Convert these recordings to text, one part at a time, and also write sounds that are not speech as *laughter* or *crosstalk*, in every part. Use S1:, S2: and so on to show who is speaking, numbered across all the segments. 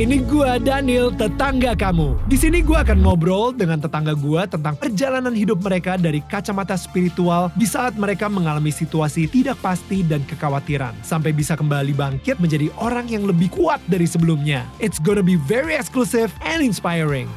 S1: Ini gua Daniel, tetangga kamu. Di sini gua akan ngobrol dengan tetangga gua tentang perjalanan hidup mereka dari kacamata spiritual di saat mereka mengalami situasi tidak pasti dan kekhawatiran sampai bisa kembali bangkit menjadi orang yang lebih kuat dari sebelumnya. It's gonna be very exclusive and inspiring.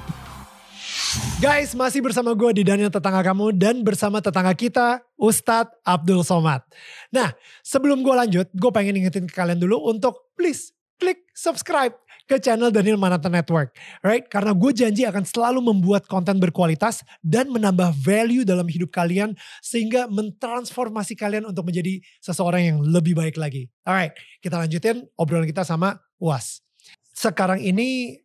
S1: Guys, masih bersama gue di Daniel Tetangga Kamu dan bersama tetangga kita, Ustadz Abdul Somad. Nah, sebelum gue lanjut, gue pengen ingetin ke kalian dulu untuk please klik subscribe ke channel Daniel Manata Network. Right? Karena gue janji akan selalu membuat konten berkualitas dan menambah value dalam hidup kalian sehingga mentransformasi kalian untuk menjadi seseorang yang lebih baik lagi. Alright, kita lanjutin obrolan kita sama UAS. Sekarang ini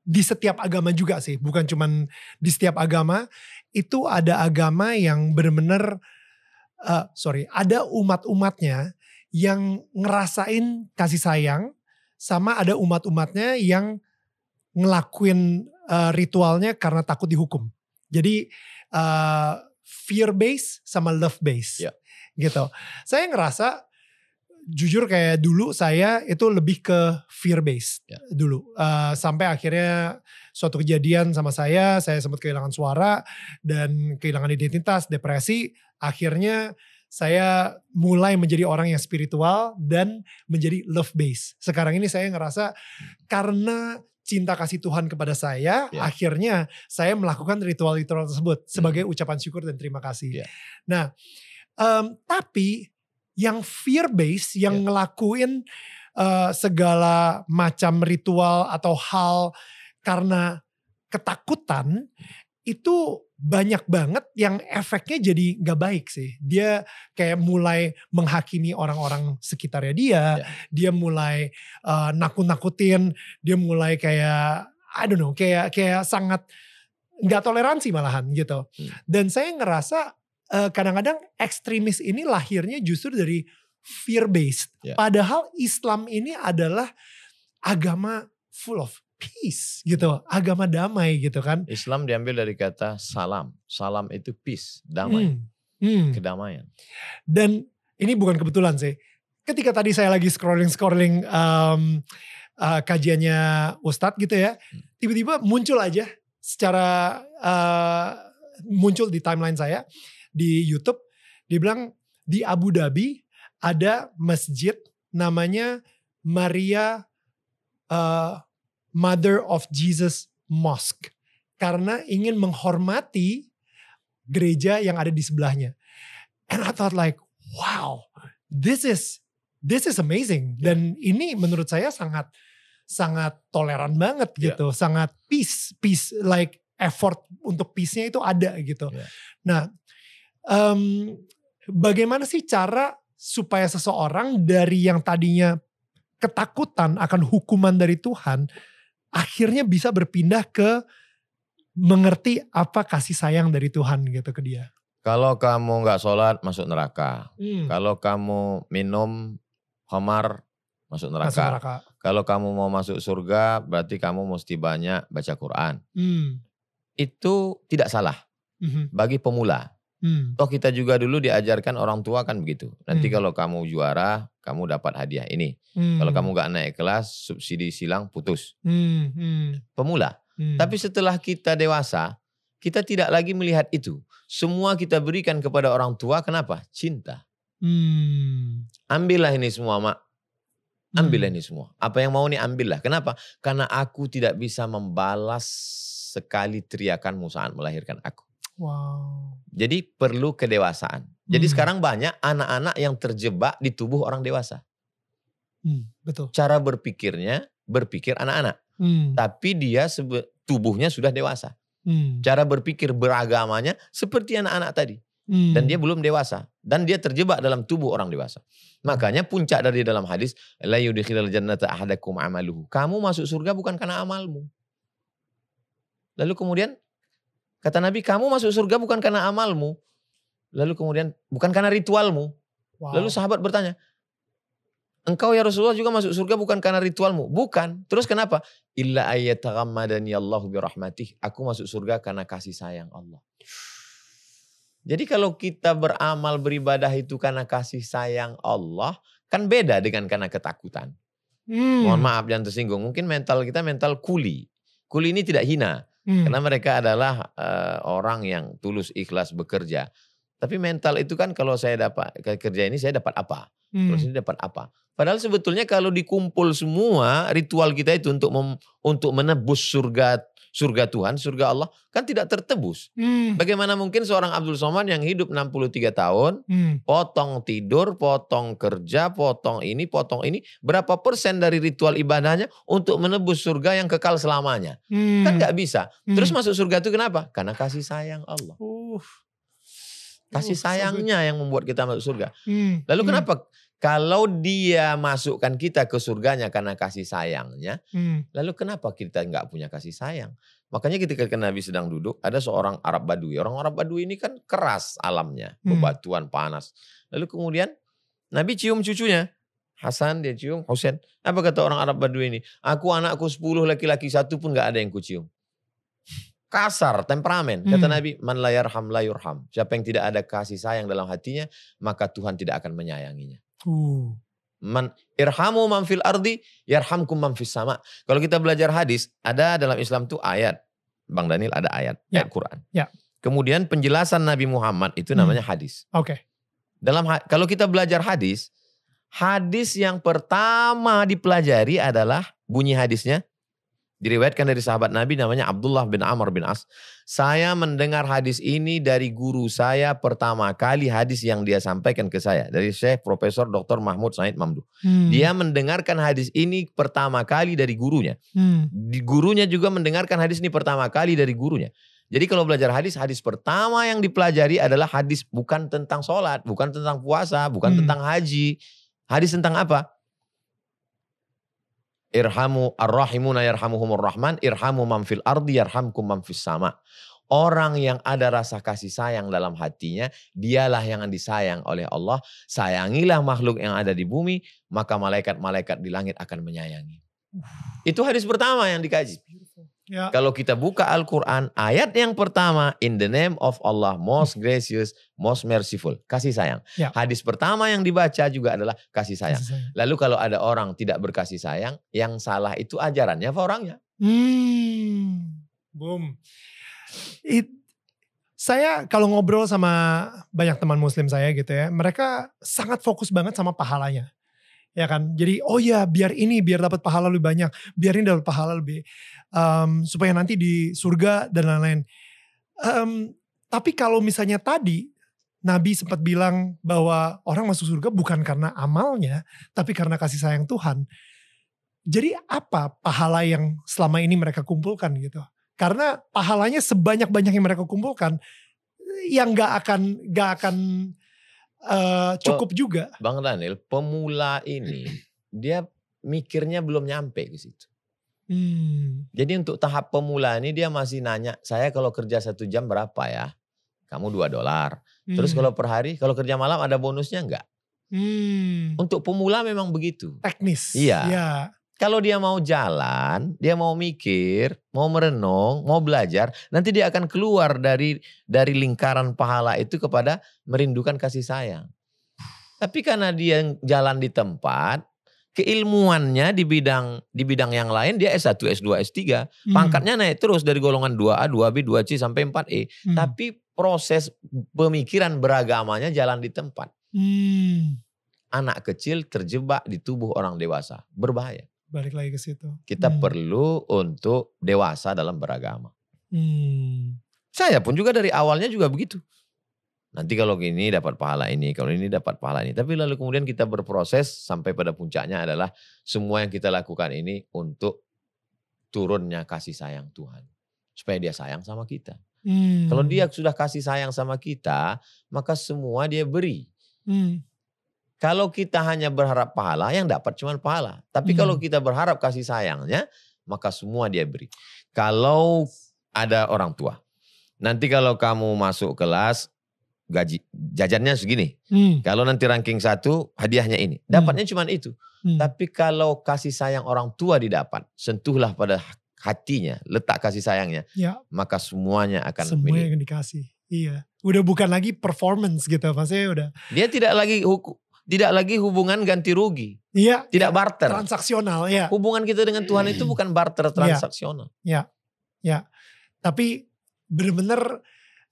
S1: di setiap agama juga sih, bukan cuman di setiap agama itu ada agama yang benar-benar uh, sorry, ada umat-umatnya yang ngerasain kasih sayang sama ada umat-umatnya yang ngelakuin uh, ritualnya karena takut dihukum. Jadi uh, fear base sama love base.
S2: Ya.
S1: Gitu. Saya ngerasa jujur kayak dulu saya itu lebih ke fear based
S2: Ya.
S1: dulu. Uh, sampai akhirnya suatu kejadian sama saya, saya sempat kehilangan suara dan kehilangan identitas, depresi. Akhirnya saya mulai menjadi orang yang spiritual dan menjadi love base. Sekarang ini saya ngerasa karena cinta kasih Tuhan kepada saya,
S2: Ya.
S1: akhirnya saya melakukan ritual-ritual tersebut sebagai ucapan syukur dan terima kasih.
S2: Ya.
S1: Nah, em, tapi yang fear base, yang
S2: Ya.
S1: ngelakuin eh, segala macam ritual atau hal karena ketakutan itu banyak banget yang efeknya jadi nggak baik sih. Dia kayak mulai menghakimi orang-orang sekitarnya dia,
S2: Ya.
S1: dia mulai eh, nakut-nakutin, dia mulai kayak I don't know, kayak kayak sangat nggak toleransi malahan gitu.
S2: Hmm.
S1: Dan saya ngerasa eh, kadang-kadang ekstremis ini lahirnya justru dari fear based.
S2: Ya.
S1: Padahal Islam ini adalah agama full of peace gitu, agama damai gitu kan.
S2: Islam diambil dari kata salam. Salam itu peace, damai,
S1: Hmm. Hmm.
S2: kedamaian.
S1: Dan ini bukan kebetulan sih. Ketika tadi saya lagi scrolling-scrolling um, uh, kajiannya Ustadz gitu ya. Tiba-tiba muncul aja secara uh, muncul di timeline saya di Youtube. Dia bilang di Abu Dhabi ada masjid namanya Maria uh, Mother of Jesus Mosque. Karena ingin menghormati gereja yang ada di sebelahnya. And I thought like, wow, this is this is amazing. Dan ini menurut saya sangat sangat toleran banget
S2: Yeah.
S1: gitu, sangat peace, peace like effort untuk peace-nya itu ada gitu.
S2: Yeah.
S1: Nah, em, bagaimana sih cara supaya seseorang dari yang tadinya ketakutan akan hukuman dari Tuhan, akhirnya bisa berpindah ke mengerti apa kasih sayang dari Tuhan gitu ke dia.
S2: Kalau kamu nggak sholat masuk neraka.
S1: Hmm.
S2: Kalau kamu minum khamar masuk neraka.
S1: Masuk neraka.
S2: Kalau kamu mau masuk surga berarti kamu mesti banyak baca Quran.
S1: Hmm.
S2: Itu tidak salah
S1: Mhm.
S2: bagi pemula.
S1: Hmm.
S2: Toh kita juga dulu diajarkan orang tua kan begitu. Nanti
S1: Hmm.
S2: kalau kamu juara, kamu dapat hadiah ini.
S1: Hmm.
S2: Kalau kamu nggak naik kelas, subsidi silang putus.
S1: Hmm. Hmm.
S2: Pemula.
S1: Hmm.
S2: Tapi setelah kita dewasa, kita tidak lagi melihat itu. Semua kita berikan kepada orang tua, kenapa? Cinta.
S1: Hmm.
S2: Ambillah ini semua, Mak. Ambillah
S1: Hmm.
S2: ini semua. Apa yang mau nih ambillah. Kenapa? Karena aku tidak bisa membalas sekali teriakanmu saat melahirkan aku.
S1: Wow.
S2: Jadi perlu kedewasaan. Jadi
S1: Hmm.
S2: sekarang banyak anak-anak yang terjebak di tubuh orang dewasa.
S1: Hmm. Betul.
S2: Cara berpikirnya berpikir anak-anak,
S1: Hmm.
S2: tapi dia tubuhnya sudah dewasa.
S1: Hmm.
S2: Cara berpikir beragamanya seperti anak-anak tadi
S1: Hmm.
S2: dan dia belum dewasa dan dia terjebak dalam tubuh orang dewasa. Makanya puncak dari dalam hadis la yudkhilal jannata ahadakum amaluhu. Kamu masuk surga bukan karena amalmu. Lalu kemudian kata Nabi, kamu masuk surga bukan karena amalmu. Lalu kemudian bukan karena ritualmu.
S1: Wow.
S2: Lalu sahabat bertanya, engkau ya Rasulullah juga masuk surga bukan karena ritualmu? Bukan. Terus kenapa? Illa ayyataghammadani Allahu birahmatih. Aku masuk surga karena kasih sayang Allah. Jadi kalau kita beramal beribadah itu karena kasih sayang Allah, kan beda dengan karena ketakutan.
S1: Hmm.
S2: Mohon maaf jangan tersinggung. Mungkin mental kita mental kuli. Kuli ini tidak hina.
S1: Hmm.
S2: Karena mereka adalah eh, orang yang tulus ikhlas bekerja. Tapi mental itu kan kalau saya dapat kerja ini saya dapat apa?
S1: Hmm.
S2: Terus ini dapat apa? Padahal sebetulnya kalau dikumpul semua ritual kita itu untuk mem- untuk menebus surga surga Tuhan, surga Allah kan tidak tertebus.
S1: Hmm.
S2: Bagaimana mungkin seorang Abdul Somad yang hidup 63 tahun,
S1: Hmm.
S2: potong tidur, potong kerja, potong ini, potong ini, berapa persen dari ritual ibadahnya untuk menebus surga yang kekal selamanya?
S1: Hmm.
S2: Kan nggak bisa.
S1: Hmm.
S2: Terus masuk surga itu kenapa? Karena kasih sayang Allah.
S1: Uh.
S2: Kasih sayangnya yang membuat kita masuk surga.
S1: Hmm.
S2: Lalu
S1: Hmm.
S2: kenapa? Kalau dia masukkan kita ke surganya karena kasih sayangnya,
S1: Hmm.
S2: lalu kenapa kita nggak punya kasih sayang? Makanya ketika Nabi sedang duduk, ada seorang Arab Badui. Orang Arab Badui ini kan keras alamnya, bebatuan, panas. Lalu kemudian Nabi cium cucunya. Hasan dia cium, Husain. Apa kata orang Arab Badui ini? Aku anakku 10 laki-laki satu pun nggak ada yang kucium. Kasar, temperamen. Kata
S1: Hmm.
S2: Nabi, man la yarham la yurham. Siapa yang tidak ada kasih sayang dalam hatinya, maka Tuhan tidak akan menyayanginya.
S1: Uh.
S2: Man irhamu man fil ardi yarhamkum man fis sama. Kalau kita belajar hadis, ada dalam Islam tuh ayat. Bang Daniel ada ayat,
S1: Ya.
S2: ayat Quran.
S1: Ya.
S2: Kemudian penjelasan Nabi Muhammad itu
S1: Hmm.
S2: namanya hadis.
S1: Oke.
S2: Dalam ha- kalau kita belajar hadis, hadis yang pertama dipelajari adalah bunyi hadisnya diriwayatkan dari sahabat Nabi namanya Abdullah bin Amr bin As. Saya mendengar hadis ini dari guru saya pertama kali hadis yang dia sampaikan ke saya dari Syekh Profesor Dr. Mahmud Said Mamdu.
S1: Hmm.
S2: Dia mendengarkan hadis ini pertama kali dari gurunya.
S1: Hmm.
S2: Di gurunya juga mendengarkan hadis ini pertama kali dari gurunya. Jadi kalau belajar hadis, hadis pertama yang dipelajari adalah hadis bukan tentang sholat, bukan tentang puasa, bukan
S1: Hmm.
S2: tentang haji. Hadis tentang apa? Irhamu ar-rahimuna yarhamuhumur rahman, irhamu man fil ardi yarhamkum man fis sama. Orang yang ada rasa kasih sayang dalam hatinya, dialah yang disayang oleh Allah. Sayangilah makhluk yang ada di bumi, maka malaikat-malaikat di langit akan menyayangi. Itu hadis pertama yang dikaji.
S1: Ya.
S2: Kalau kita buka Al-Quran, ayat yang pertama, in the name of Allah, most gracious, most merciful. Kasih sayang.
S1: Ya.
S2: Hadis pertama yang dibaca juga adalah kasih sayang.
S1: Kasih sayang.
S2: Lalu kalau ada orang tidak berkasih sayang, yang salah itu ajarannya apa orangnya?
S1: Hmm. Boom. It, saya kalau ngobrol sama banyak teman muslim saya gitu ya, mereka sangat fokus banget sama pahalanya. Ya kan? Jadi oh ya biar ini biar dapat pahala lebih banyak, biar ini dapat pahala lebih um, supaya nanti di surga dan lain-lain. Um, tapi kalau misalnya tadi Nabi sempat bilang bahwa orang masuk surga bukan karena amalnya, tapi karena kasih sayang Tuhan. Jadi apa pahala yang selama ini mereka kumpulkan gitu? Karena pahalanya sebanyak-banyak yang mereka kumpulkan, yang nggak akan nggak akan eh, cukup juga.
S2: Bang Daniel, pemula ini, *clears throat* dia mikirnya belum nyampe ke situ.
S1: Hmm.
S2: Jadi untuk tahap pemula ini dia masih nanya, saya kalau kerja satu jam berapa ya? Kamu dua dolar. Terus
S1: hmm,
S2: kalau per hari, kalau kerja malam ada bonusnya enggak?
S1: hmm,
S2: Untuk pemula memang begitu.
S1: teknis.
S2: Iya.
S1: Ya.
S2: Kalau dia mau jalan, dia mau mikir, mau merenung, mau belajar, nanti dia akan keluar dari dari lingkaran pahala itu kepada merindukan kasih sayang. Tapi karena dia jalan di tempat, keilmuannya di bidang di bidang yang lain dia S1, S2, S3,
S1: Hmm,
S2: pangkatnya naik terus dari golongan 2A, 2B, 2C sampai 4E.
S1: hmm,
S2: Tapi proses pemikiran beragamanya jalan di tempat.
S1: hmm,
S2: Anak kecil terjebak di tubuh orang dewasa, berbahaya.
S1: balik lagi ke situ.
S2: Kita
S1: Hmm.
S2: perlu untuk dewasa dalam beragama.
S1: Hmm,
S2: Saya pun juga dari awalnya juga begitu. Nanti kalau gini dapat pahala ini, kalau ini dapat pahala ini. Tapi lalu kemudian kita berproses sampai pada puncaknya adalah semua yang kita lakukan ini untuk turunnya kasih sayang Tuhan. Supaya dia sayang sama kita.
S1: hmm,
S2: Kalau dia sudah kasih sayang sama kita, maka semua dia beri.
S1: hmm,
S2: Kalau kita hanya berharap pahala, yang dapat cuma pahala. Tapi
S1: Hmm.
S2: kalau kita berharap kasih sayangnya, maka semua dia beri. Kalau ada orang tua, nanti kalau kamu masuk kelas, gaji jajannya segini.
S1: hmm,
S2: Kalau nanti ranking satu, hadiahnya ini. Dapatnya cuma itu.
S1: hmm.
S2: Tapi kalau kasih sayang orang tua didapat, sentuhlah pada hatinya, letak kasih sayangnya,
S1: Ya.
S2: maka semuanya akan
S1: Semua
S2: milik.
S1: yang dikasih. Iya. Udah bukan lagi performance gitu. Maksudnya udah.
S2: Dia tidak lagi hukum, Tidak lagi hubungan ganti rugi.
S1: Iya.
S2: Tidak barter.
S1: Transaksional ya.
S2: Hubungan kita dengan Tuhan itu bukan barter transaksional.
S1: Ya. Tapi bener-bener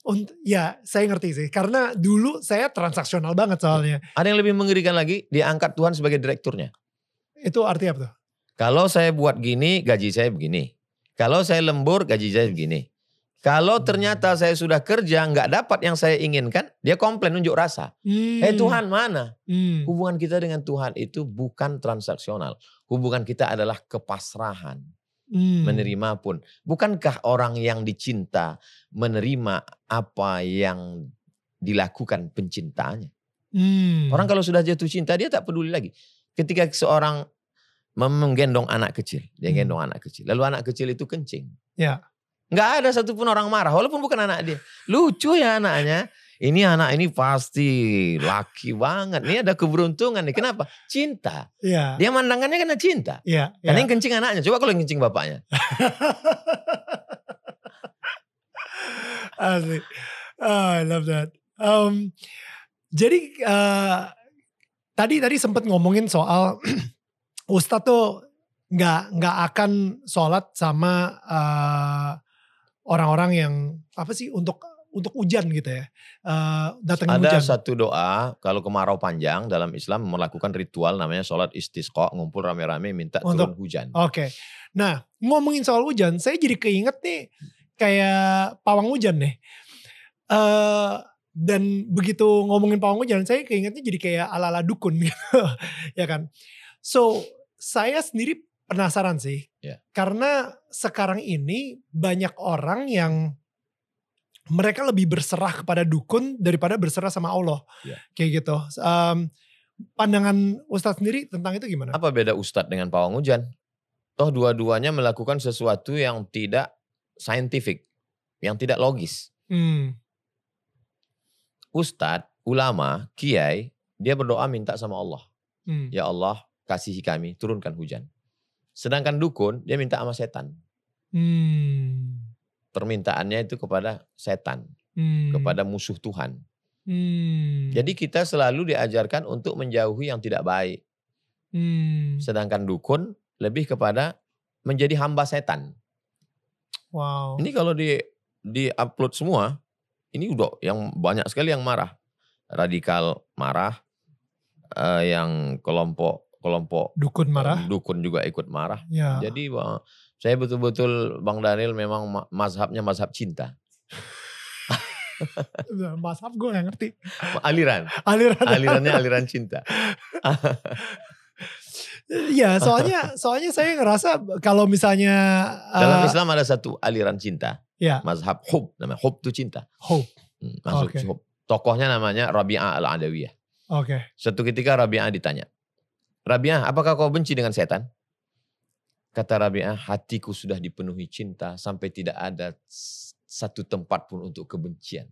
S1: unt- ya saya ngerti sih karena dulu saya transaksional banget soalnya.
S2: Ada yang lebih mengerikan lagi, dia angkat Tuhan sebagai direkturnya.
S1: Itu artinya apa tuh?
S2: Kalau saya buat gini, gaji saya begini. Kalau saya lembur, gaji saya begini. Kalau ternyata saya sudah kerja, nggak dapat yang saya inginkan, dia komplain, unjuk rasa.
S1: Hmm.
S2: Eh Tuhan mana?
S1: Hmm.
S2: Hubungan kita dengan Tuhan itu bukan transaksional. Hubungan kita adalah kepasrahan.
S1: Hmm.
S2: Menerima pun. Bukankah orang yang dicinta menerima apa yang dilakukan pencintanya?
S1: Hmm.
S2: Orang kalau sudah jatuh cinta, dia tak peduli lagi. Ketika seorang menggendong anak kecil, dia
S1: Hmm.
S2: gendong anak kecil. Lalu anak kecil itu kencing.
S1: Ya.
S2: Nggak ada satupun orang marah, walaupun bukan anak dia. Lucu ya anaknya. Ini anak ini pasti laki banget. Ini ada keberuntungan nih. Kenapa? Cinta.
S1: Ya.
S2: Dia mandangannya karena cinta.
S1: Ya. ya.
S2: Karena yang kencing anaknya. Coba kalau yang kencing bapaknya. *laughs*
S1: Oh, I love that. Um, jadi eh, tadi tadi sempat ngomongin soal *clears throat* Ustadz tuh nggak nggak akan sholat sama eh, orang-orang yang apa sih untuk untuk hujan gitu ya Eh, datangin
S2: Ada
S1: hujan.
S2: satu doa kalau kemarau panjang dalam Islam melakukan ritual namanya sholat istisqa. Ngumpul rame-rame minta
S1: Untuk-
S2: turun hujan.
S1: Oke. Nah, ngomongin soal hujan, saya jadi keinget nih kayak pawang hujan nih. Eh dan begitu ngomongin pawang hujan, saya keingetnya jadi kayak ala-ala dukun *laughs* gitu. ya kan? So, saya sendiri penasaran sih.
S2: Ya.
S1: Karena sekarang ini banyak orang yang mereka lebih berserah kepada dukun daripada berserah sama Allah.
S2: Ya.
S1: Kayak gitu. Em, pandangan Ustadz sendiri tentang itu gimana?
S2: Apa beda ustadz dengan pawang hujan? Toh dua-duanya melakukan sesuatu yang tidak scientific, yang tidak logis.
S1: Hmm.
S2: Ustadz, ulama, kiai, dia berdoa minta sama Allah.
S1: Hmm.
S2: Ya Allah, kasihi kami, turunkan hujan. Sedangkan dukun, dia minta sama setan.
S1: Hmm.
S2: Permintaannya itu kepada setan,
S1: Hmm.
S2: kepada musuh Tuhan.
S1: Hmm.
S2: Jadi kita selalu diajarkan untuk menjauhi yang tidak baik.
S1: Hmm.
S2: Sedangkan dukun lebih kepada menjadi hamba setan.
S1: Wow.
S2: Ini kalau di di upload semua, ini udah yang banyak sekali yang marah. Radikal marah, eh, yang kelompok kelompok
S1: Dukun marah.
S2: dukun juga ikut marah.
S1: Ya.
S2: Jadi saya betul-betul Bang Daniel memang ma- mazhabnya mazhab cinta.
S1: Mazhab gue gak ngerti.
S2: Aliran,
S1: Aliran.
S2: alirannya aliran cinta.
S1: Iya, soalnya soalnya saya ngerasa kalau misalnya
S2: Dalam
S1: eh,
S2: Islam ada satu aliran cinta,
S1: ya,
S2: mazhab hub namanya. Hub itu cinta.
S1: hope.
S2: Hmm, Masuk
S1: Oke.
S2: hub. Tokohnya namanya Rabi'ah al-Adawiyah.
S1: Oke.
S2: Suatu ketika Rabi'ah ditanya, Rabi'ah apakah kau benci dengan setan? Kata Rabi'ah, hatiku sudah dipenuhi cinta sampai tidak ada satu tempat pun untuk kebencian.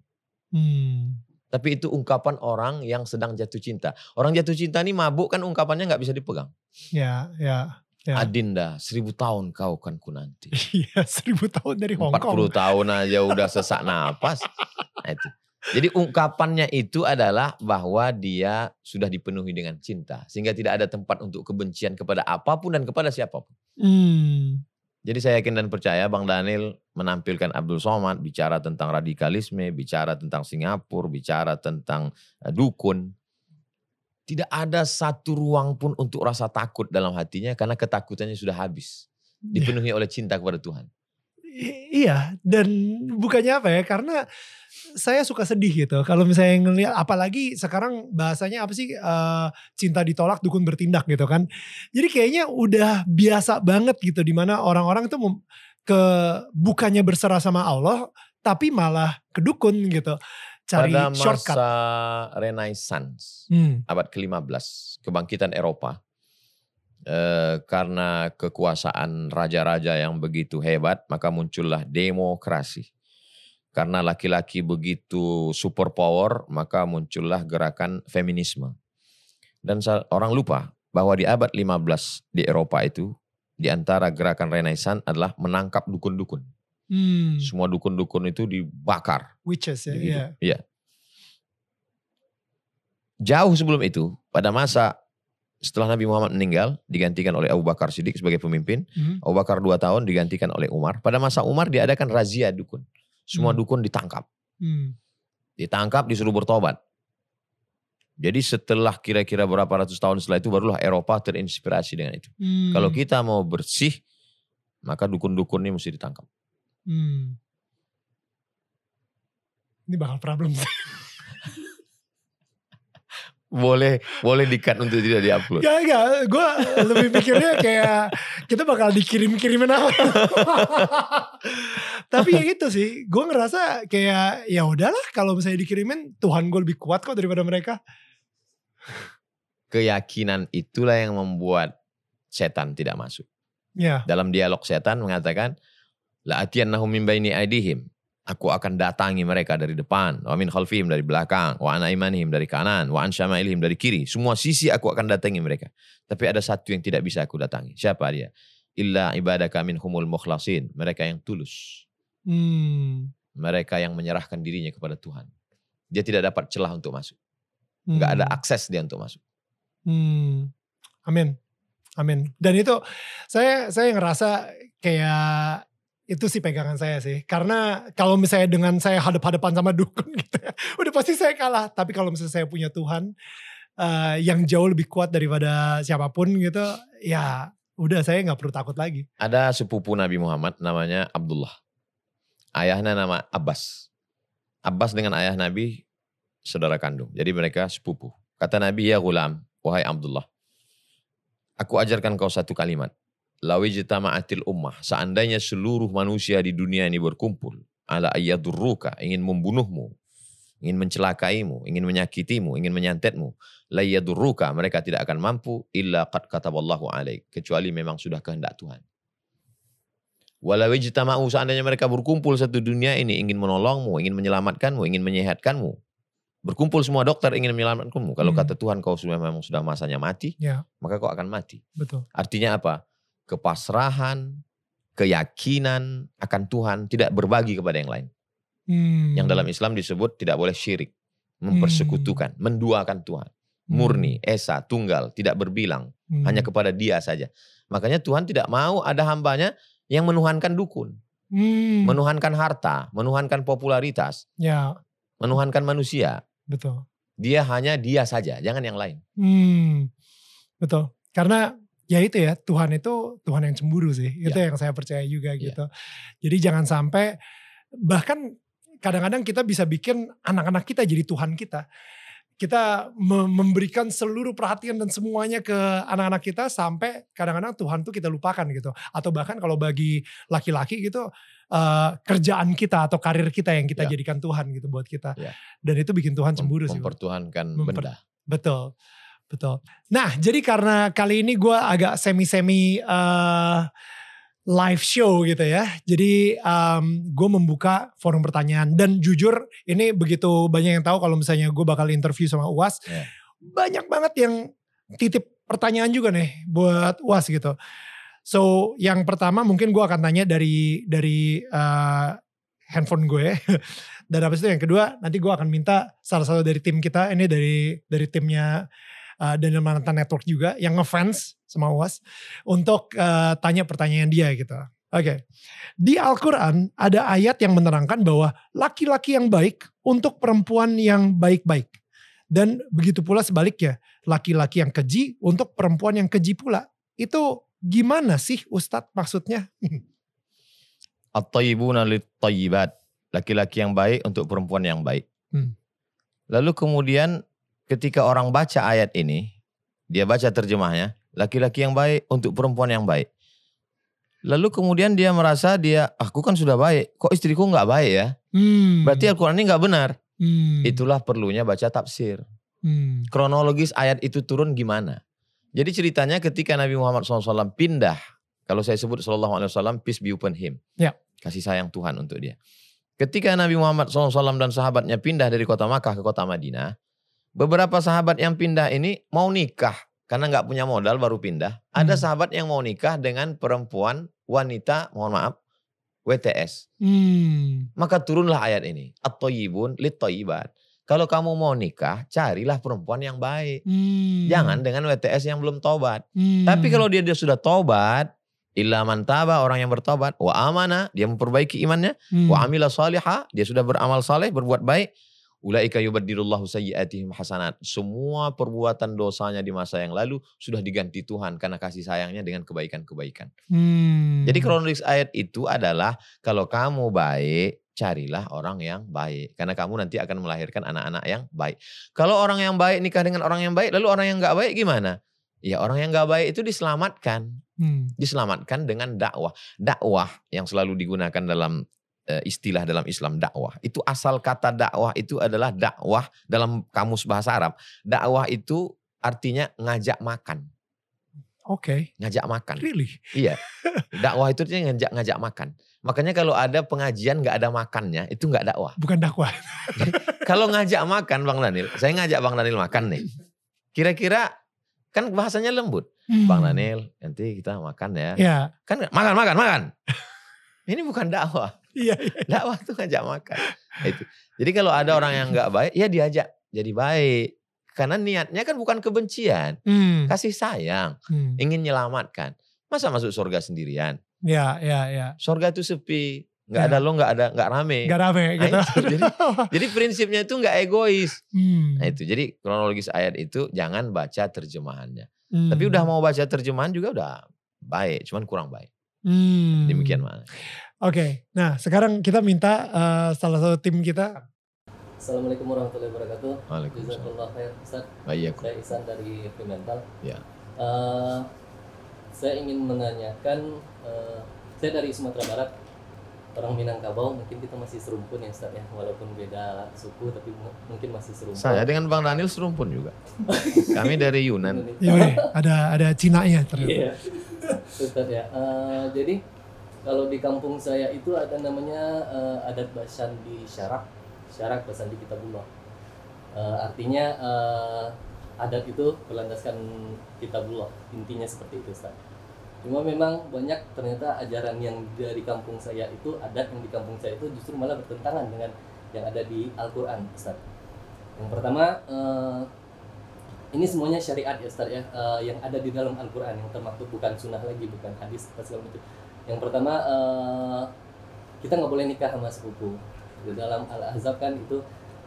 S1: Hmm.
S2: Tapi itu ungkapan orang yang sedang jatuh cinta. Orang jatuh cinta ini mabuk kan ungkapannya nggak bisa dipegang.
S1: Ya, ya. Ya.
S2: Adinda, seribu tahun kau kan ku nanti. *laughs*
S1: Iya, seribu tahun dari Hong
S2: 40
S1: Kong.
S2: tahun aja udah sesak napas. Nah, itu. Jadi ungkapannya itu adalah bahwa dia sudah dipenuhi dengan cinta. Sehingga tidak ada tempat untuk kebencian kepada apa pun dan kepada siapa pun.
S1: Hmm.
S2: Jadi saya yakin dan percaya Bang Daniel menampilkan Abdul Somad bicara tentang radikalisme, bicara tentang Singapura, bicara tentang eh, dukun. Tidak ada satu ruang pun untuk rasa takut dalam hatinya karena ketakutannya sudah habis. Dipenuhi oleh cinta kepada Tuhan.
S1: I- Iya, dan bukannya apa ya? Karena saya suka sedih gitu. Kalau misalnya ngelihat, apalagi sekarang bahasanya apa sih? eh, cinta ditolak, dukun bertindak gitu kan. Jadi kayaknya udah biasa banget gitu, di mana orang-orang tuh mem- ke bukannya berserah sama Allah, tapi malah ke dukun gitu. Cari
S2: Pada
S1: shortcut.
S2: masa Renaissance,
S1: Hmm,
S2: abad ke-15, kebangkitan Eropa, eh, karena kekuasaan raja-raja yang begitu hebat, maka muncullah demokrasi. Karena laki-laki begitu super power, maka muncullah gerakan feminisme. Dan orang lupa bahwa di abad 15 di Eropa itu, di antara gerakan Renaissance adalah menangkap dukun-dukun.
S1: hmm,
S2: Semua dukun-dukun itu dibakar.
S1: witches ya. Iya.
S2: Iya. jauh sebelum itu, pada masa setelah Nabi Muhammad meninggal, digantikan oleh Abu Bakar Siddiq sebagai pemimpin.
S1: Hmm.
S2: Abu Bakar dua tahun digantikan oleh Umar. Pada masa Umar diadakan razia dukun. Semua
S1: Hmm.
S2: dukun ditangkap.
S1: Hmm.
S2: Ditangkap disuruh bertobat. Jadi setelah kira-kira berapa ratus tahun setelah itu barulah Eropa terinspirasi dengan itu.
S1: Hmm.
S2: Kalau kita mau bersih, maka dukun-dukun ini mesti ditangkap.
S1: Hmm. Ini bakal problem sih. *laughs*
S2: Boleh boleh dikat untuk tidak diupload.
S1: Gak, gak. Gue lebih pikirnya kayak kita bakal dikirim-kirimin apa. *laughs* Tapi ya itu sih. Gue ngerasa kayak ya udahlah kalau misalnya dikirimin Tuhan gue lebih kuat kok daripada mereka.
S2: Keyakinan itulah yang membuat setan tidak masuk.
S1: Ya.
S2: Dalam dialog setan mengatakan, La atiyannahum min baini aidihim. Aku akan datangi mereka dari depan. Wa min khalfihim dari belakang. Wa an aimanihim dari kanan. Wa an syama'ilihim dari kiri. Semua sisi aku akan datangi mereka. Tapi ada satu yang tidak bisa aku datangi. Siapa dia? Illa ibadaka minhumul mukhlasin. Mereka yang tulus.
S1: Hmm.
S2: Mereka yang menyerahkan dirinya kepada Tuhan. Dia tidak dapat celah untuk masuk.
S1: Hmm.
S2: Nggak ada akses dia untuk masuk.
S1: Hmm. Amin. Amin. Dan itu saya saya ngerasa kayak itu sih pegangan saya sih. Karena kalau misalnya dengan saya hadap-hadapan sama dukun *laughs* gitu ya, udah pasti saya kalah. Tapi kalau misalnya saya punya Tuhan eh, yang jauh lebih kuat daripada siapa pun gitu, ya udah saya nggak perlu takut lagi.
S2: Ada sepupu Nabi Muhammad namanya Abdullah. Ayahnya nama Abbas. Abbas dengan ayah Nabi saudara kandung. Jadi mereka sepupu. Kata Nabi, ya gulam, wahai Abdullah. Aku ajarkan kau satu kalimat. Lawi jitama'atil ummah. Seandainya seluruh manusia di dunia ini berkumpul. Ala ayyadurruka, ingin membunuhmu. Ingin mencelakaimu, ingin menyakitimu, ingin menyantetmu. La yadurruka, mereka tidak akan mampu. Illa qad kataballahu alaik. Kecuali memang sudah kehendak Tuhan. Walau ijtama'u seandainya mereka berkumpul satu dunia ini ingin menolongmu, ingin menyelamatkanmu, ingin menyehatkanmu. Berkumpul semua dokter ingin menyelamatkanmu. Kalau
S1: Hmm.
S2: kata Tuhan kau sudah memang sudah masanya mati,
S1: Ya,
S2: maka kau akan mati.
S1: betul.
S2: Artinya apa? Kepasrahan, keyakinan akan Tuhan tidak berbagi kepada yang lain.
S1: Hmm.
S2: Yang dalam Islam disebut tidak boleh syirik, mempersekutukan, menduakan Tuhan.
S1: Hmm.
S2: Murni, esa, tunggal, tidak berbilang,
S1: Hmm.
S2: hanya kepada dia saja. Makanya Tuhan tidak mau ada hambanya yang menuhankan dukun,
S1: Hmm.
S2: menuhankan harta, menuhankan popularitas,
S1: Ya,
S2: menuhankan manusia.
S1: betul.
S2: Dia hanya dia saja, jangan yang lain.
S1: Hmm, betul. Karena ya itu ya Tuhan itu Tuhan yang cemburu sih. Itu
S2: Ya.
S1: yang saya percaya juga
S2: Ya.
S1: gitu. Jadi jangan sampai bahkan kadang-kadang kita bisa bikin anak-anak kita jadi Tuhan kita. Kita me- memberikan seluruh perhatian dan semuanya ke anak-anak kita sampai kadang-kadang Tuhan tuh kita lupakan gitu. Atau bahkan kalau bagi laki-laki gitu eh, kerjaan kita atau karir kita yang kita
S2: Ya.
S1: jadikan Tuhan gitu buat kita.
S2: Ya.
S1: Dan itu bikin Tuhan cemburu
S2: Mem-
S1: sih.
S2: Mempertuhankan
S1: Memper-
S2: benda.
S1: Betul, betul. Nah, jadi karena kali ini gue agak semi-semi eh, live show gitu ya. Jadi gue membuka forum pertanyaan dan jujur ini begitu banyak yang tahu kalau misalnya gue bakal interview sama UAS,
S2: Ya.
S1: banyak banget yang titip pertanyaan juga nih buat UAS gitu. So yang pertama mungkin gue akan tanya dari dari eh, handphone gue. *laughs* Dan habis itu yang kedua nanti gue akan minta salah satu dari tim kita ini dari dari timnya uh, Daniel Mananta Network juga yang ngefans sama UAS untuk uh, tanya pertanyaan dia gitu. Oke. Di Al-Qur'an ada ayat yang menerangkan bahwa laki-laki yang baik untuk perempuan yang baik-baik. Dan begitu pula sebaliknya, laki-laki yang keji untuk perempuan yang keji pula. Itu gimana sih Ustadz maksudnya? *laughs*
S2: At-tayyibuna lit-tayyibat. Laki-laki yang baik untuk perempuan yang baik.
S1: Hmm.
S2: Lalu kemudian ketika orang baca ayat ini, dia baca terjemahnya, laki-laki yang baik untuk perempuan yang baik. Lalu kemudian dia merasa dia, "Ah, aku kan sudah baik, kok istriku nggak baik ya?
S1: Hmm.
S2: Berarti Al-Quran ini nggak benar.
S1: Hmm.
S2: Itulah perlunya baca tafsir.
S1: Hmm.
S2: Kronologis ayat itu turun gimana? Jadi ceritanya ketika Nabi Muhammad SAW pindah, kalau saya sebut SAW, peace be upon him.
S1: Ya.
S2: Kasih sayang Tuhan untuk dia. Ketika Nabi Muhammad SAW dan sahabatnya pindah dari kota Makkah ke kota Madinah, beberapa sahabat yang pindah ini mau nikah. Karena nggak punya modal baru pindah. Ada
S1: Hmm.
S2: sahabat yang mau nikah dengan perempuan, wanita, mohon maaf, WTS.
S1: Hmm.
S2: Maka turunlah ayat ini. At-tayyibun lit-tayyibat. Kalau kamu mau nikah, carilah perempuan yang baik.
S1: Hmm.
S2: Jangan dengan WTS yang belum tobat.
S1: Hmm.
S2: Tapi kalau dia, dia sudah tobat, illa man taba, orang yang bertobat, wa amana, dia memperbaiki imannya,
S1: Hmm.
S2: wa amila salihah, dia sudah beramal saleh, berbuat baik, ulaika yubaddilullahu sayyiatihim hasanat. Semua perbuatan dosanya di masa yang lalu sudah diganti Tuhan karena kasih sayangnya dengan kebaikan-kebaikan.
S1: Hmm.
S2: Jadi kronologis ayat itu adalah kalau kamu baik, carilah orang yang baik. Karena kamu nanti akan melahirkan anak-anak yang baik. Kalau orang yang baik nikah dengan orang yang baik, lalu orang yang nggak baik gimana? Ya orang yang nggak baik itu diselamatkan.
S1: Hmm.
S2: Diselamatkan dengan dakwah. Dakwah yang selalu digunakan dalam istilah dalam Islam dakwah. Itu asal kata dakwah itu adalah dakwah dalam kamus bahasa Arab. Dakwah itu artinya ngajak makan.
S1: Oke.
S2: Ngajak makan.
S1: Really?
S2: Iya. *laughs* Dakwah itu artinya ngajak ngajak makan. Makanya kalau ada pengajian nggak ada makannya, itu nggak dakwah.
S1: Bukan dakwah.
S2: Kalau ngajak makan Bang Daniel, saya ngajak Bang Daniel makan nih. Kira-kira kan bahasanya lembut.
S1: Hmm.
S2: Bang Daniel, nanti kita makan ya.
S1: Ya.
S2: Kan makan makan makan. Ini bukan dakwah.
S1: Iya. iya.
S2: Dakwah tuh ngajak makan. Itu. Jadi kalau ada orang yang nggak baik, ya diajak jadi baik. Karena niatnya kan bukan kebencian,
S1: Hmm.
S2: kasih sayang,
S1: Hmm.
S2: ingin menyelamatkan. Masa masuk surga sendirian?
S1: Ya, ya, ya.
S2: Surga itu sepi, nggak
S1: Ya.
S2: ada lo, nggak ada nggak rame.
S1: Gak rame
S2: Nah,
S1: gitu.
S2: itu. Jadi- *laughs* Jadi prinsipnya itu nggak egois.
S1: Hmm.
S2: Nah itu, jadi kronologis ayat itu jangan baca terjemahannya.
S1: Hmm.
S2: Tapi udah mau baca terjemahan juga udah baik, cuman kurang baik.
S1: Hmm.
S2: Demikian mana?
S1: Oke, nah sekarang kita minta eh, salah satu tim kita.
S3: Assalamualaikum warahmatullahi wabarakatuh.
S2: Waalaikumsalam.
S3: Khair Ustaz. Saya Ihsan dari Fremantle.
S2: Ya.
S3: Eh, saya ingin menanyakan, eh, saya dari Sumatera Barat, orang Minangkabau. Mungkin kita masih serumpun ya Ustaz ya, walaupun beda suku tapi mu- mungkin masih serumpun.
S2: Saya dengan Bang Daniel serumpun juga. Kami dari Yunan. *laughs*
S1: Ya, boleh. ada ada Cina-nya ternyata.
S3: Iya, Ustaz ya. Eh, jadi kalau di kampung saya itu ada namanya eh, adat basan di syarak, syarak basan di kitabullah. Eh, artinya eh, adat itu berlandaskan kitabullah. Intinya seperti itu, Ustaz. Cuma memang banyak ternyata ajaran yang dari kampung saya itu adat yang di kampung saya itu justru malah bertentangan dengan yang ada di Al-Qur'an, Ustaz. Yang pertama eh, ini semuanya syariat ya Ustaz ya eh, yang ada di dalam Al-Qur'an yang termaktub bukan sunnah lagi bukan hadis apa segala macam. Yang pertama eh, kita nggak boleh nikah sama sepupu. Di dalam Al-Ahzab kan itu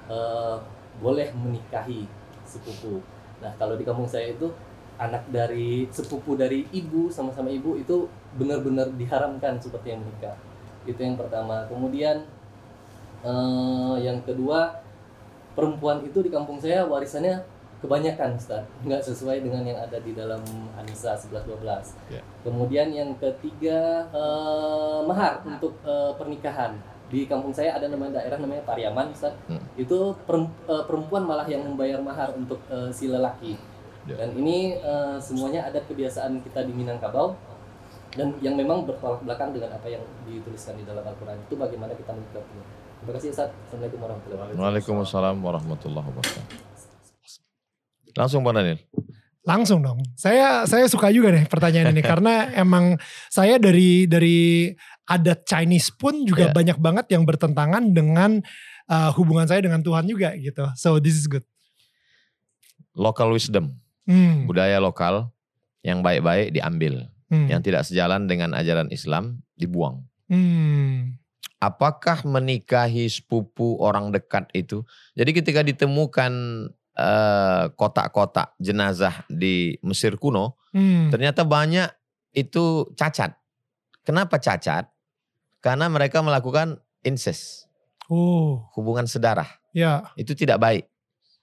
S3: eh, boleh menikahi sepupu. Nah, kalau di kampung saya itu anak dari sepupu dari ibu sama-sama ibu itu benar-benar diharamkan seperti yang menikah. Itu yang pertama. Kemudian eh, yang kedua perempuan itu di kampung saya warisannya kebanyakan Ustaz. Nggak sesuai dengan yang ada di dalam Anisa 11-12
S2: Ya.
S3: kemudian yang ketiga eh, mahar untuk eh, pernikahan. Di kampung saya ada namanya daerah namanya Pariaman Ustaz.
S2: Hmm.
S3: itu eh, perempuan malah yang membayar mahar untuk eh, si lelaki.
S2: Ya.
S3: dan ini eh, semuanya ada kebiasaan kita di Minangkabau. Dan yang memang bertolak belakang dengan apa yang dituliskan di dalam Al-Quran. Itu bagaimana kita menyikapinya terima kasih Ustaz. Assalamualaikum warahmatullahi wabarakatuh.
S2: Waalaikumsalam warahmatullahi wabarakatuh. Langsung Bang Daniel.
S1: Langsung dong. Saya saya suka juga nih pertanyaan ini *laughs* karena emang saya dari dari adat Chinese pun juga
S2: Ya.
S1: banyak banget yang bertentangan dengan uh, hubungan saya dengan Tuhan juga gitu. So this is good.
S2: Local wisdom,
S1: Hmm.
S2: budaya lokal yang baik-baik diambil,
S1: hmm,
S2: yang tidak sejalan dengan ajaran Islam dibuang.
S1: hmm,
S2: Apakah menikahi sepupu orang dekat itu? Jadi ketika ditemukan eh, kotak-kotak jenazah di Mesir kuno,
S1: hmm,
S2: ternyata banyak itu cacat. Kenapa cacat? Karena mereka melakukan incest,
S1: Oh,
S2: hubungan sedarah.
S1: ya.
S2: Itu tidak baik.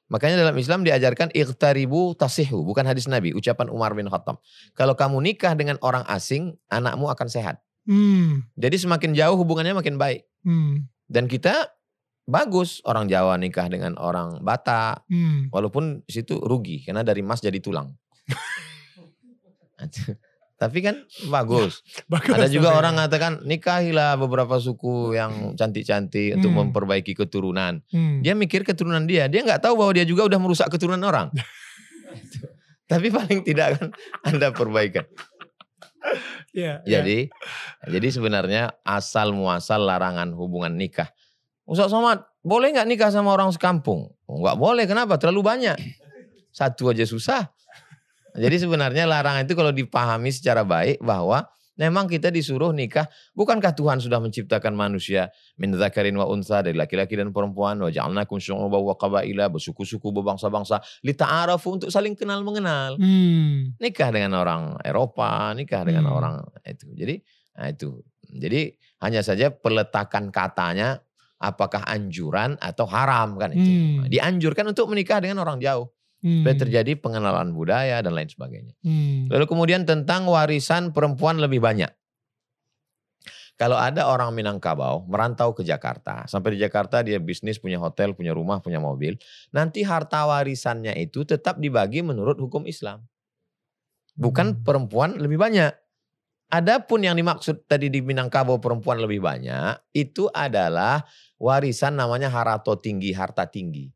S2: Makanya dalam Islam diajarkan iqtaribu tasihu, bukan hadis Nabi, ucapan Umar bin Khattab. Kalau kamu nikah dengan orang asing, anakmu akan sehat.
S1: Hmm,
S2: Jadi semakin jauh hubungannya makin baik.
S1: hmm,
S2: Dan kita bagus orang Jawa nikah dengan orang Batak,
S1: hmm.
S2: walaupun situ rugi karena dari emas jadi tulang. *laughs* Tapi kan bagus. *laughs*
S1: Bagus.
S2: Ada juga
S1: tapi-
S2: orang mengatakan nikahilah beberapa suku yang cantik-cantik untuk
S1: Hmm.
S2: memperbaiki keturunan.
S1: Hmm.
S2: Dia mikir keturunan dia, dia nggak tahu bahwa dia juga udah merusak keturunan orang. *laughs* Tapi paling tidak kan Anda perbaikan.
S1: Iya, iya.
S2: Jadi, jadi sebenarnya asal muasal larangan hubungan nikah Ustaz Somad, boleh nggak nikah sama orang sekampung? Oh, nggak boleh, kenapa? Terlalu banyak. Satu aja susah. Jadi sebenarnya larangan itu kalau dipahami secara baik bahwa memang kita disuruh nikah. Bukankah Tuhan sudah menciptakan manusia min zakarin wa unsa dari laki-laki dan perempuan wa ja'alnakum syu'uban wa qabaila bersuku-suku berbangsa-bangsa lita'arafu untuk saling kenal mengenal.
S1: Hmm.
S2: Nikah dengan orang Eropa, nikah dengan
S1: Hmm.
S2: orang itu. Jadi nah itu. Jadi hanya saja peletakan katanya apakah anjuran atau haram kan itu.
S1: Hmm.
S2: Dianjurkan untuk menikah dengan orang jauh
S1: Hmm.
S2: supaya terjadi pengenalan budaya dan lain sebagainya.
S1: Hmm.
S2: Lalu kemudian tentang warisan perempuan lebih banyak. Kalau ada orang Minangkabau merantau ke Jakarta, sampai di Jakarta dia bisnis, punya hotel, punya rumah, punya mobil, nanti harta warisannya itu tetap dibagi menurut hukum Islam. Bukan
S1: Hmm.
S2: perempuan lebih banyak. Adapun yang dimaksud tadi di Minangkabau perempuan lebih banyak, itu adalah warisan namanya harato tinggi, harta tinggi.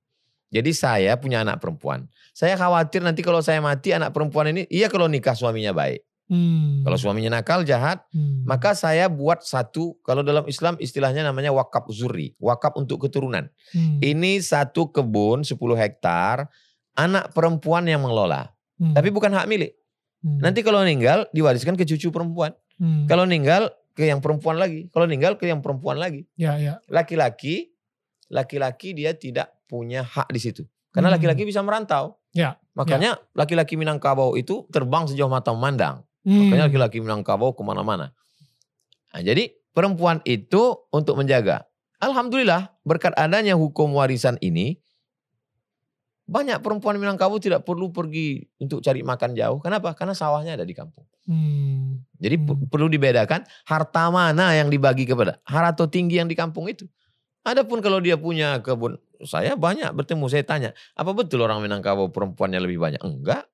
S2: Jadi saya punya anak perempuan. Saya khawatir nanti kalau saya mati anak perempuan ini, iya kalau nikah suaminya baik.
S1: Hmm.
S2: Kalau suaminya nakal, jahat,
S1: Hmm.
S2: maka saya buat satu, kalau dalam Islam istilahnya namanya wakaf zuri, wakaf untuk keturunan.
S1: Hmm.
S2: Ini satu kebun 10 hektar, anak perempuan yang mengelola.
S1: Hmm.
S2: Tapi bukan hak milik.
S1: Hmm.
S2: Nanti kalau meninggal diwariskan ke cucu perempuan.
S1: Hmm.
S2: Kalau meninggal ke yang perempuan lagi. Kalau meninggal ke yang perempuan lagi.
S1: ya ya.
S2: Laki-laki, laki-laki dia tidak punya hak di situ. Karena
S1: Hmm.
S2: laki-laki bisa merantau.
S1: Ya,
S2: Makanya laki-laki Minangkabau itu terbang sejauh mata memandang.
S1: Hmm.
S2: Makanya laki-laki Minangkabau ke mana-mana. Nah, jadi perempuan itu untuk menjaga. Alhamdulillah berkat adanya hukum warisan ini, banyak perempuan Minangkabau tidak perlu pergi untuk cari makan jauh. Kenapa? Karena sawahnya ada di kampung.
S1: Hmm.
S2: Jadi
S1: Hmm.
S2: perlu dibedakan harta mana yang dibagi kepada harta tinggi yang di kampung itu. Adapun kalau dia punya kebun, saya banyak bertemu, saya tanya, apa betul orang Minangkabau perempuannya lebih banyak? Enggak.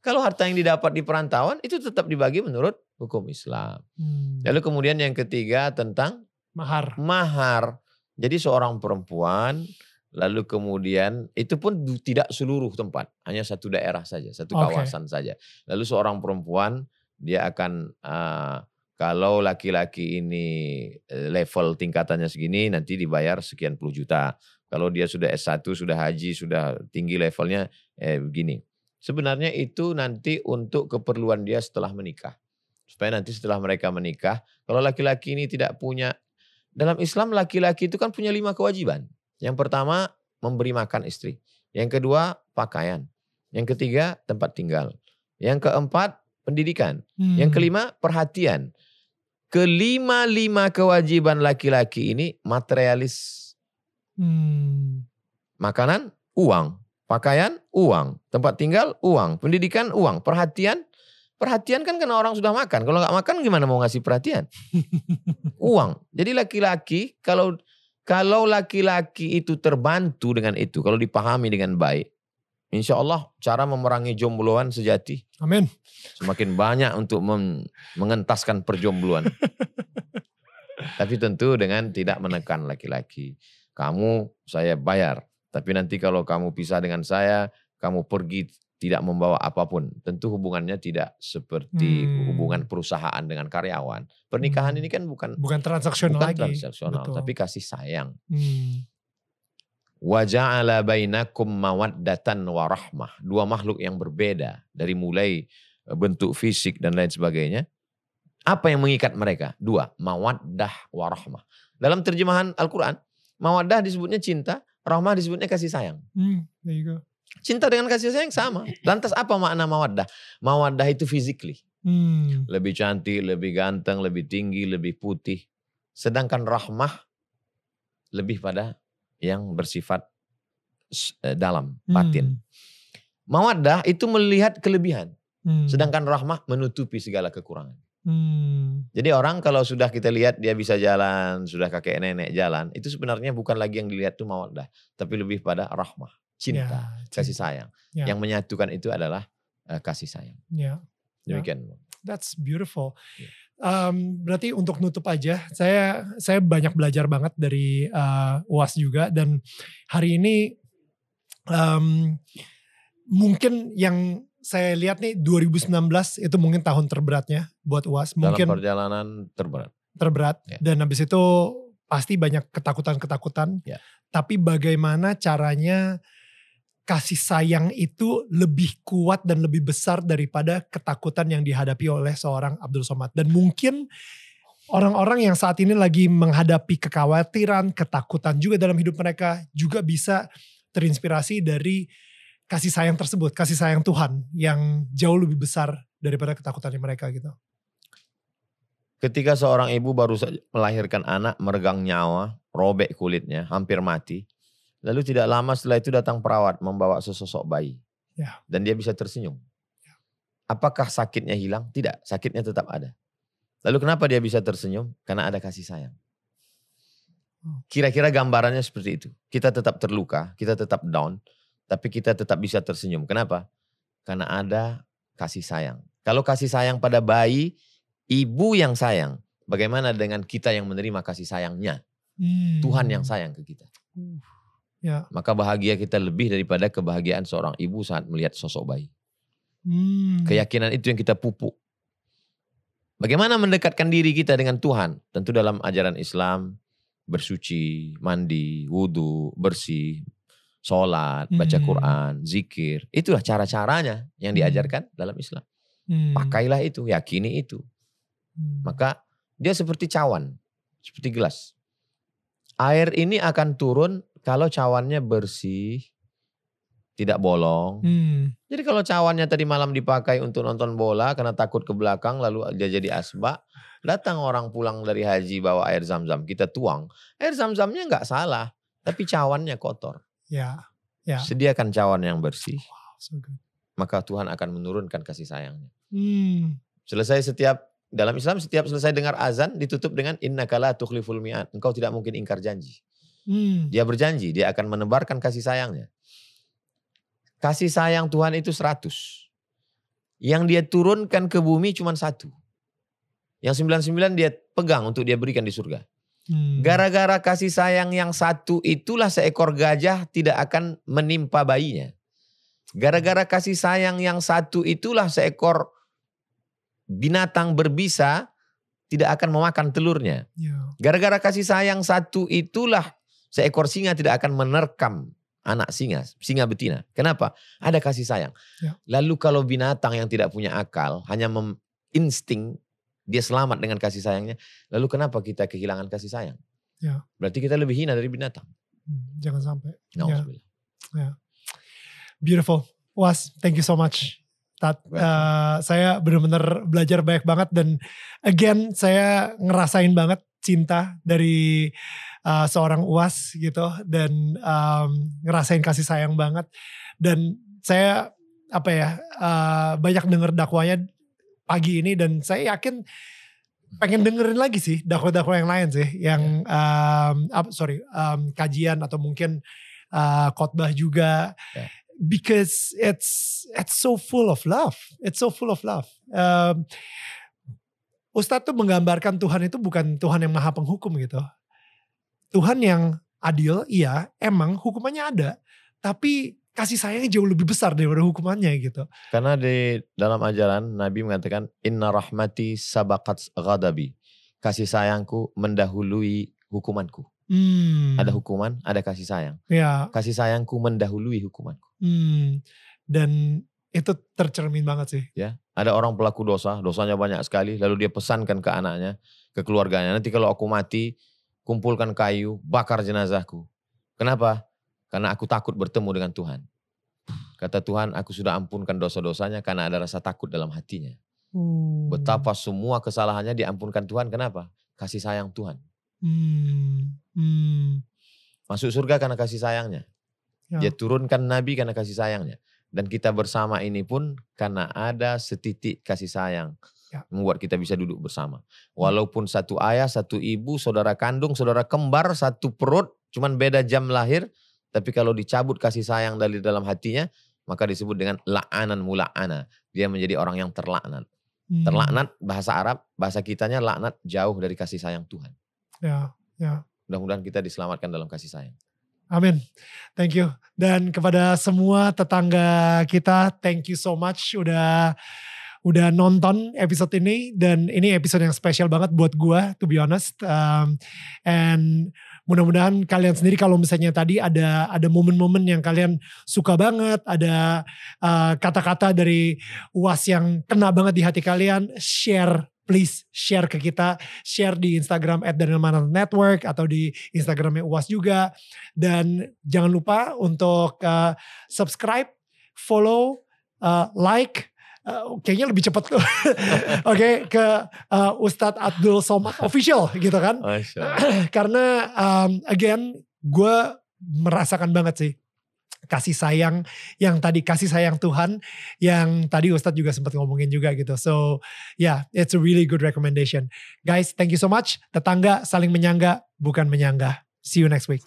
S2: Kalau harta yang didapat di perantauan itu tetap dibagi menurut hukum Islam.
S1: Hmm.
S2: Lalu kemudian yang ketiga tentang
S1: Mahar.
S2: mahar. Jadi seorang perempuan lalu kemudian itu pun tidak seluruh tempat, hanya satu daerah saja, satu
S1: Oke.
S2: kawasan saja. Lalu seorang perempuan dia akan eh, kalau laki-laki ini eh, level tingkatannya segini nanti dibayar sekian puluh juta. Kalau dia sudah S1, sudah haji, sudah tinggi levelnya eh begini. Sebenarnya itu nanti untuk keperluan dia setelah menikah. Supaya nanti setelah mereka menikah, kalau laki-laki ini tidak punya dalam Islam laki-laki itu kan punya lima kewajiban. Yang pertama memberi makan istri. Yang kedua pakaian. Yang ketiga tempat tinggal. Yang keempat pendidikan.
S1: Hmm.
S2: Yang kelima perhatian. Kelima-lima kewajiban laki-laki ini materialis.
S1: Hmm.
S2: Makanan, uang. Pakaian, uang. Tempat tinggal, uang. Pendidikan, uang. Perhatian, perhatian kan karena orang sudah makan. Kalau nggak makan gimana mau ngasih perhatian? *laughs* uang. Jadi laki-laki kalau kalau laki-laki itu terbantu dengan itu, kalau dipahami dengan baik, insya Allah cara memerangi jombloan sejati
S1: Amin.
S2: semakin banyak untuk mengentaskan perjombloan. *laughs* Tapi tentu dengan tidak menekan laki-laki. Kamu saya bayar, tapi nanti kalau kamu pisah dengan saya, kamu pergi tidak membawa apa pun. Tentu hubungannya tidak seperti
S1: Hmm.
S2: hubungan perusahaan dengan karyawan. Pernikahan
S1: Hmm.
S2: ini kan bukan
S1: Bukan transaksional
S2: bukan
S1: lagi.
S2: transaksional,
S1: Betul.
S2: tapi kasih sayang.
S1: Hmm.
S2: Wa ja'ala bainakum mawaddatan wa rahmah. Dua makhluk yang berbeda dari mulai eh, bentuk fisik dan lain sebagainya. Apa yang mengikat mereka? Dua, mawaddah wa rahmah. Dalam terjemahan Al-Qur'an, mawaddah disebutnya cinta, rahmah disebutnya kasih sayang.
S1: Hmm. There you go.
S2: Cinta dengan kasih sayang sama. Lantas apa makna mawaddah? Mawaddah itu physically.
S1: Hmm.
S2: Lebih cantik, lebih ganteng, lebih tinggi, lebih putih. Sedangkan rahmah lebih pada yang bersifat eh, dalam, batin. Mawaddah itu melihat kelebihan.
S1: Hmm.
S2: Sedangkan rahmah menutupi segala kekurangan.
S1: Hmm.
S2: Jadi orang kalau sudah kita lihat dia bisa jalan, sudah kakek nenek jalan, itu sebenarnya bukan lagi yang dilihat itu mawaddah, tapi lebih pada rahmah, cinta,
S1: Ya,
S2: kasih sayang.
S1: Ya.
S2: Yang menyatukan itu adalah eh, kasih sayang.
S1: Ya. Ya.
S2: Demikian.
S1: That's beautiful.
S2: Ya.
S1: Um, berarti untuk nutup aja, saya saya banyak belajar banget dari uh, UAS juga dan hari ini um, mungkin yang saya lihat nih 2019 itu mungkin tahun terberatnya buat UAS,
S2: Dalam
S1: mungkin
S2: perjalanan terberat.
S1: terberat
S2: Ya.
S1: dan habis itu pasti banyak ketakutan-ketakutan.
S2: Ya.
S1: Tapi bagaimana caranya kasih sayang itu lebih kuat dan lebih besar daripada ketakutan yang dihadapi oleh seorang Abdul Somad. Dan mungkin orang-orang yang saat ini lagi menghadapi kekhawatiran, ketakutan juga dalam hidup mereka juga bisa terinspirasi dari kasih sayang tersebut, kasih sayang Tuhan yang jauh lebih besar daripada ketakutan mereka gitu.
S2: Ketika seorang ibu baru melahirkan anak, meregang nyawa, robek kulitnya, hampir mati. Lalu tidak lama setelah itu datang perawat membawa sesosok bayi.
S1: Ya.
S2: Dan dia bisa tersenyum. Apakah sakitnya hilang? Tidak, sakitnya tetap ada. Lalu kenapa dia bisa tersenyum? Karena ada kasih sayang.
S1: Hmm.
S2: Kira-kira gambarannya seperti itu. Kita tetap terluka, kita tetap down, tapi kita tetap bisa tersenyum. Kenapa? Karena ada kasih sayang. Kalau kasih sayang pada bayi, ibu yang sayang. Bagaimana dengan kita yang menerima kasih sayangnya?
S1: Hmm.
S2: Tuhan yang sayang ke kita.
S1: Ya.
S2: Maka bahagia kita lebih daripada kebahagiaan seorang ibu saat melihat sosok bayi.
S1: Hmm.
S2: Keyakinan itu yang kita pupuk. Bagaimana mendekatkan diri kita dengan Tuhan? Tentu dalam ajaran Islam, bersuci, mandi, wudhu, bersih, sholat, baca
S1: Hmm.
S2: Quran, zikir. Itulah cara-caranya yang
S1: Hmm.
S2: diajarkan dalam Islam.
S1: Hmm.
S2: Pakailah itu, yakini itu.
S1: Hmm.
S2: Maka dia seperti cawan, seperti gelas. Air ini akan turun kalau cawannya bersih, tidak bolong.
S1: Hmm.
S2: Jadi kalau cawannya tadi malam dipakai untuk nonton bola karena takut ke belakang lalu dia jadi asbak, datang orang pulang dari haji bawa air zam-zam, kita tuang. Air zam-zamnya nggak salah, tapi cawannya kotor.
S1: Ya. Ya.
S2: Sediakan cawan yang bersih,
S1: So good.
S2: maka Tuhan akan menurunkan kasih sayangnya.
S1: Hmm.
S2: Selesai setiap dalam Islam setiap selesai dengar azan ditutup dengan inna kala tukhliful mi'at. Engkau tidak mungkin ingkar janji.
S1: Hmm.
S2: Dia berjanji, dia akan menebarkan kasih sayangnya. Kasih sayang Tuhan itu 100. Yang dia turunkan ke bumi cuma satu. Yang 99 dia pegang untuk dia berikan di surga.
S1: Hmm.
S2: Gara-gara kasih sayang yang satu itulah seekor gajah tidak akan menimpa bayinya. Gara-gara kasih sayang yang satu itulah seekor binatang berbisa tidak akan memakan telurnya.
S1: Ya.
S2: Gara-gara kasih sayang satu itulah seekor singa tidak akan menerkam anak singa, singa betina. Kenapa? Ada kasih sayang.
S1: Ya.
S2: Lalu kalau binatang yang tidak punya akal hanya mem- insting dia selamat dengan kasih sayangnya. Lalu kenapa kita kehilangan kasih sayang?
S1: Ya.
S2: Berarti kita lebih hina dari binatang.
S1: Hmm, Jangan sampai.
S2: Nauzubillah.
S1: Beautiful. Was, thank you so much. Tat, eh, saya benar-benar belajar banyak banget dan again saya ngerasain banget cinta dari eh, seorang uas gitu dan em, ngerasain kasih sayang banget. Dan saya apa ya eh, banyak denger dakwanya pagi ini dan saya yakin pengen dengerin lagi sih dakwah-dakwah yang lain sih yang em, apa- sorry em, kajian atau mungkin eh, khotbah juga.
S2: Ya.
S1: because it's it's so full of love it's so full of love. Em, Ustadz tuh menggambarkan Tuhan itu bukan Tuhan yang maha penghukum gitu Tuhan yang adil iya emang hukumannya ada tapi kasih sayangnya jauh lebih besar daripada hukumannya gitu
S2: Karena di dalam ajaran Nabi mengatakan inna rahmati sabaqat ghadabi. Kasih sayangku mendahului hukumanku.
S1: Hmm.
S2: Ada hukuman, ada kasih sayang.
S1: Ya,
S2: Kasih sayangku mendahului hukumanku.
S1: hmm. dan itu tercermin banget sih.
S2: ya. Ada orang pelaku dosa, dosanya banyak sekali, lalu dia pesankan ke anaknya, ke keluarganya, nanti kalau aku mati, kumpulkan kayu, bakar jenazahku. Kenapa? Karena aku takut bertemu dengan Tuhan. Kata Tuhan, aku sudah ampunkan dosa-dosanya karena ada rasa takut dalam hatinya.
S1: Hmm.
S2: Betapa semua kesalahannya diampunkan Tuhan, kenapa? Kasih sayang Tuhan.
S1: Hmm. Hmm.
S2: Masuk surga karena kasih sayangnya.
S1: Ya.
S2: Dia turunkan Nabi karena kasih sayangnya. Dan kita bersama ini pun karena ada setitik kasih sayang.
S1: Ya.
S2: Membuat kita bisa duduk bersama. Walaupun satu ayah, satu ibu, saudara kandung, saudara kembar, satu perut, cuman beda jam lahir. Tapi kalau dicabut kasih sayang dari dalam hatinya, maka disebut dengan la'anan mula'ana. Dia menjadi orang yang terlaknat.
S1: Hmm.
S2: Terlaknat bahasa Arab, bahasa kitanya laknat jauh dari kasih sayang Tuhan.
S1: Ya, ya.
S2: Mudah-mudahan kita diselamatkan dalam kasih sayang.
S1: Amin. Thank you. Dan kepada semua tetangga kita, thank you so much udah udah nonton episode ini dan ini episode yang spesial banget buat gua to be honest. Um, and mudah-mudahan kalian sendiri kalau misalnya tadi ada ada momen-momen yang kalian suka banget, ada uh, kata-kata dari UAS yang kena banget di hati kalian, share please share ke kita, share di Instagram at Network atau di Instagramnya UAS juga. Dan jangan lupa untuk uh, subscribe, follow, uh, like, uh, kayaknya lebih cepat *laughs* oke okay, ke uh, Ustadz Abdul Somad official gitu kan *clears throat* karena um, again gue merasakan banget sih kasih sayang yang tadi kasih sayang Tuhan yang tadi Ustadz juga sempat ngomongin juga gitu. So yeah, it's a really good recommendation. Guys, thank you so much. Tetangga saling menyangga bukan menyanggah. See you next week.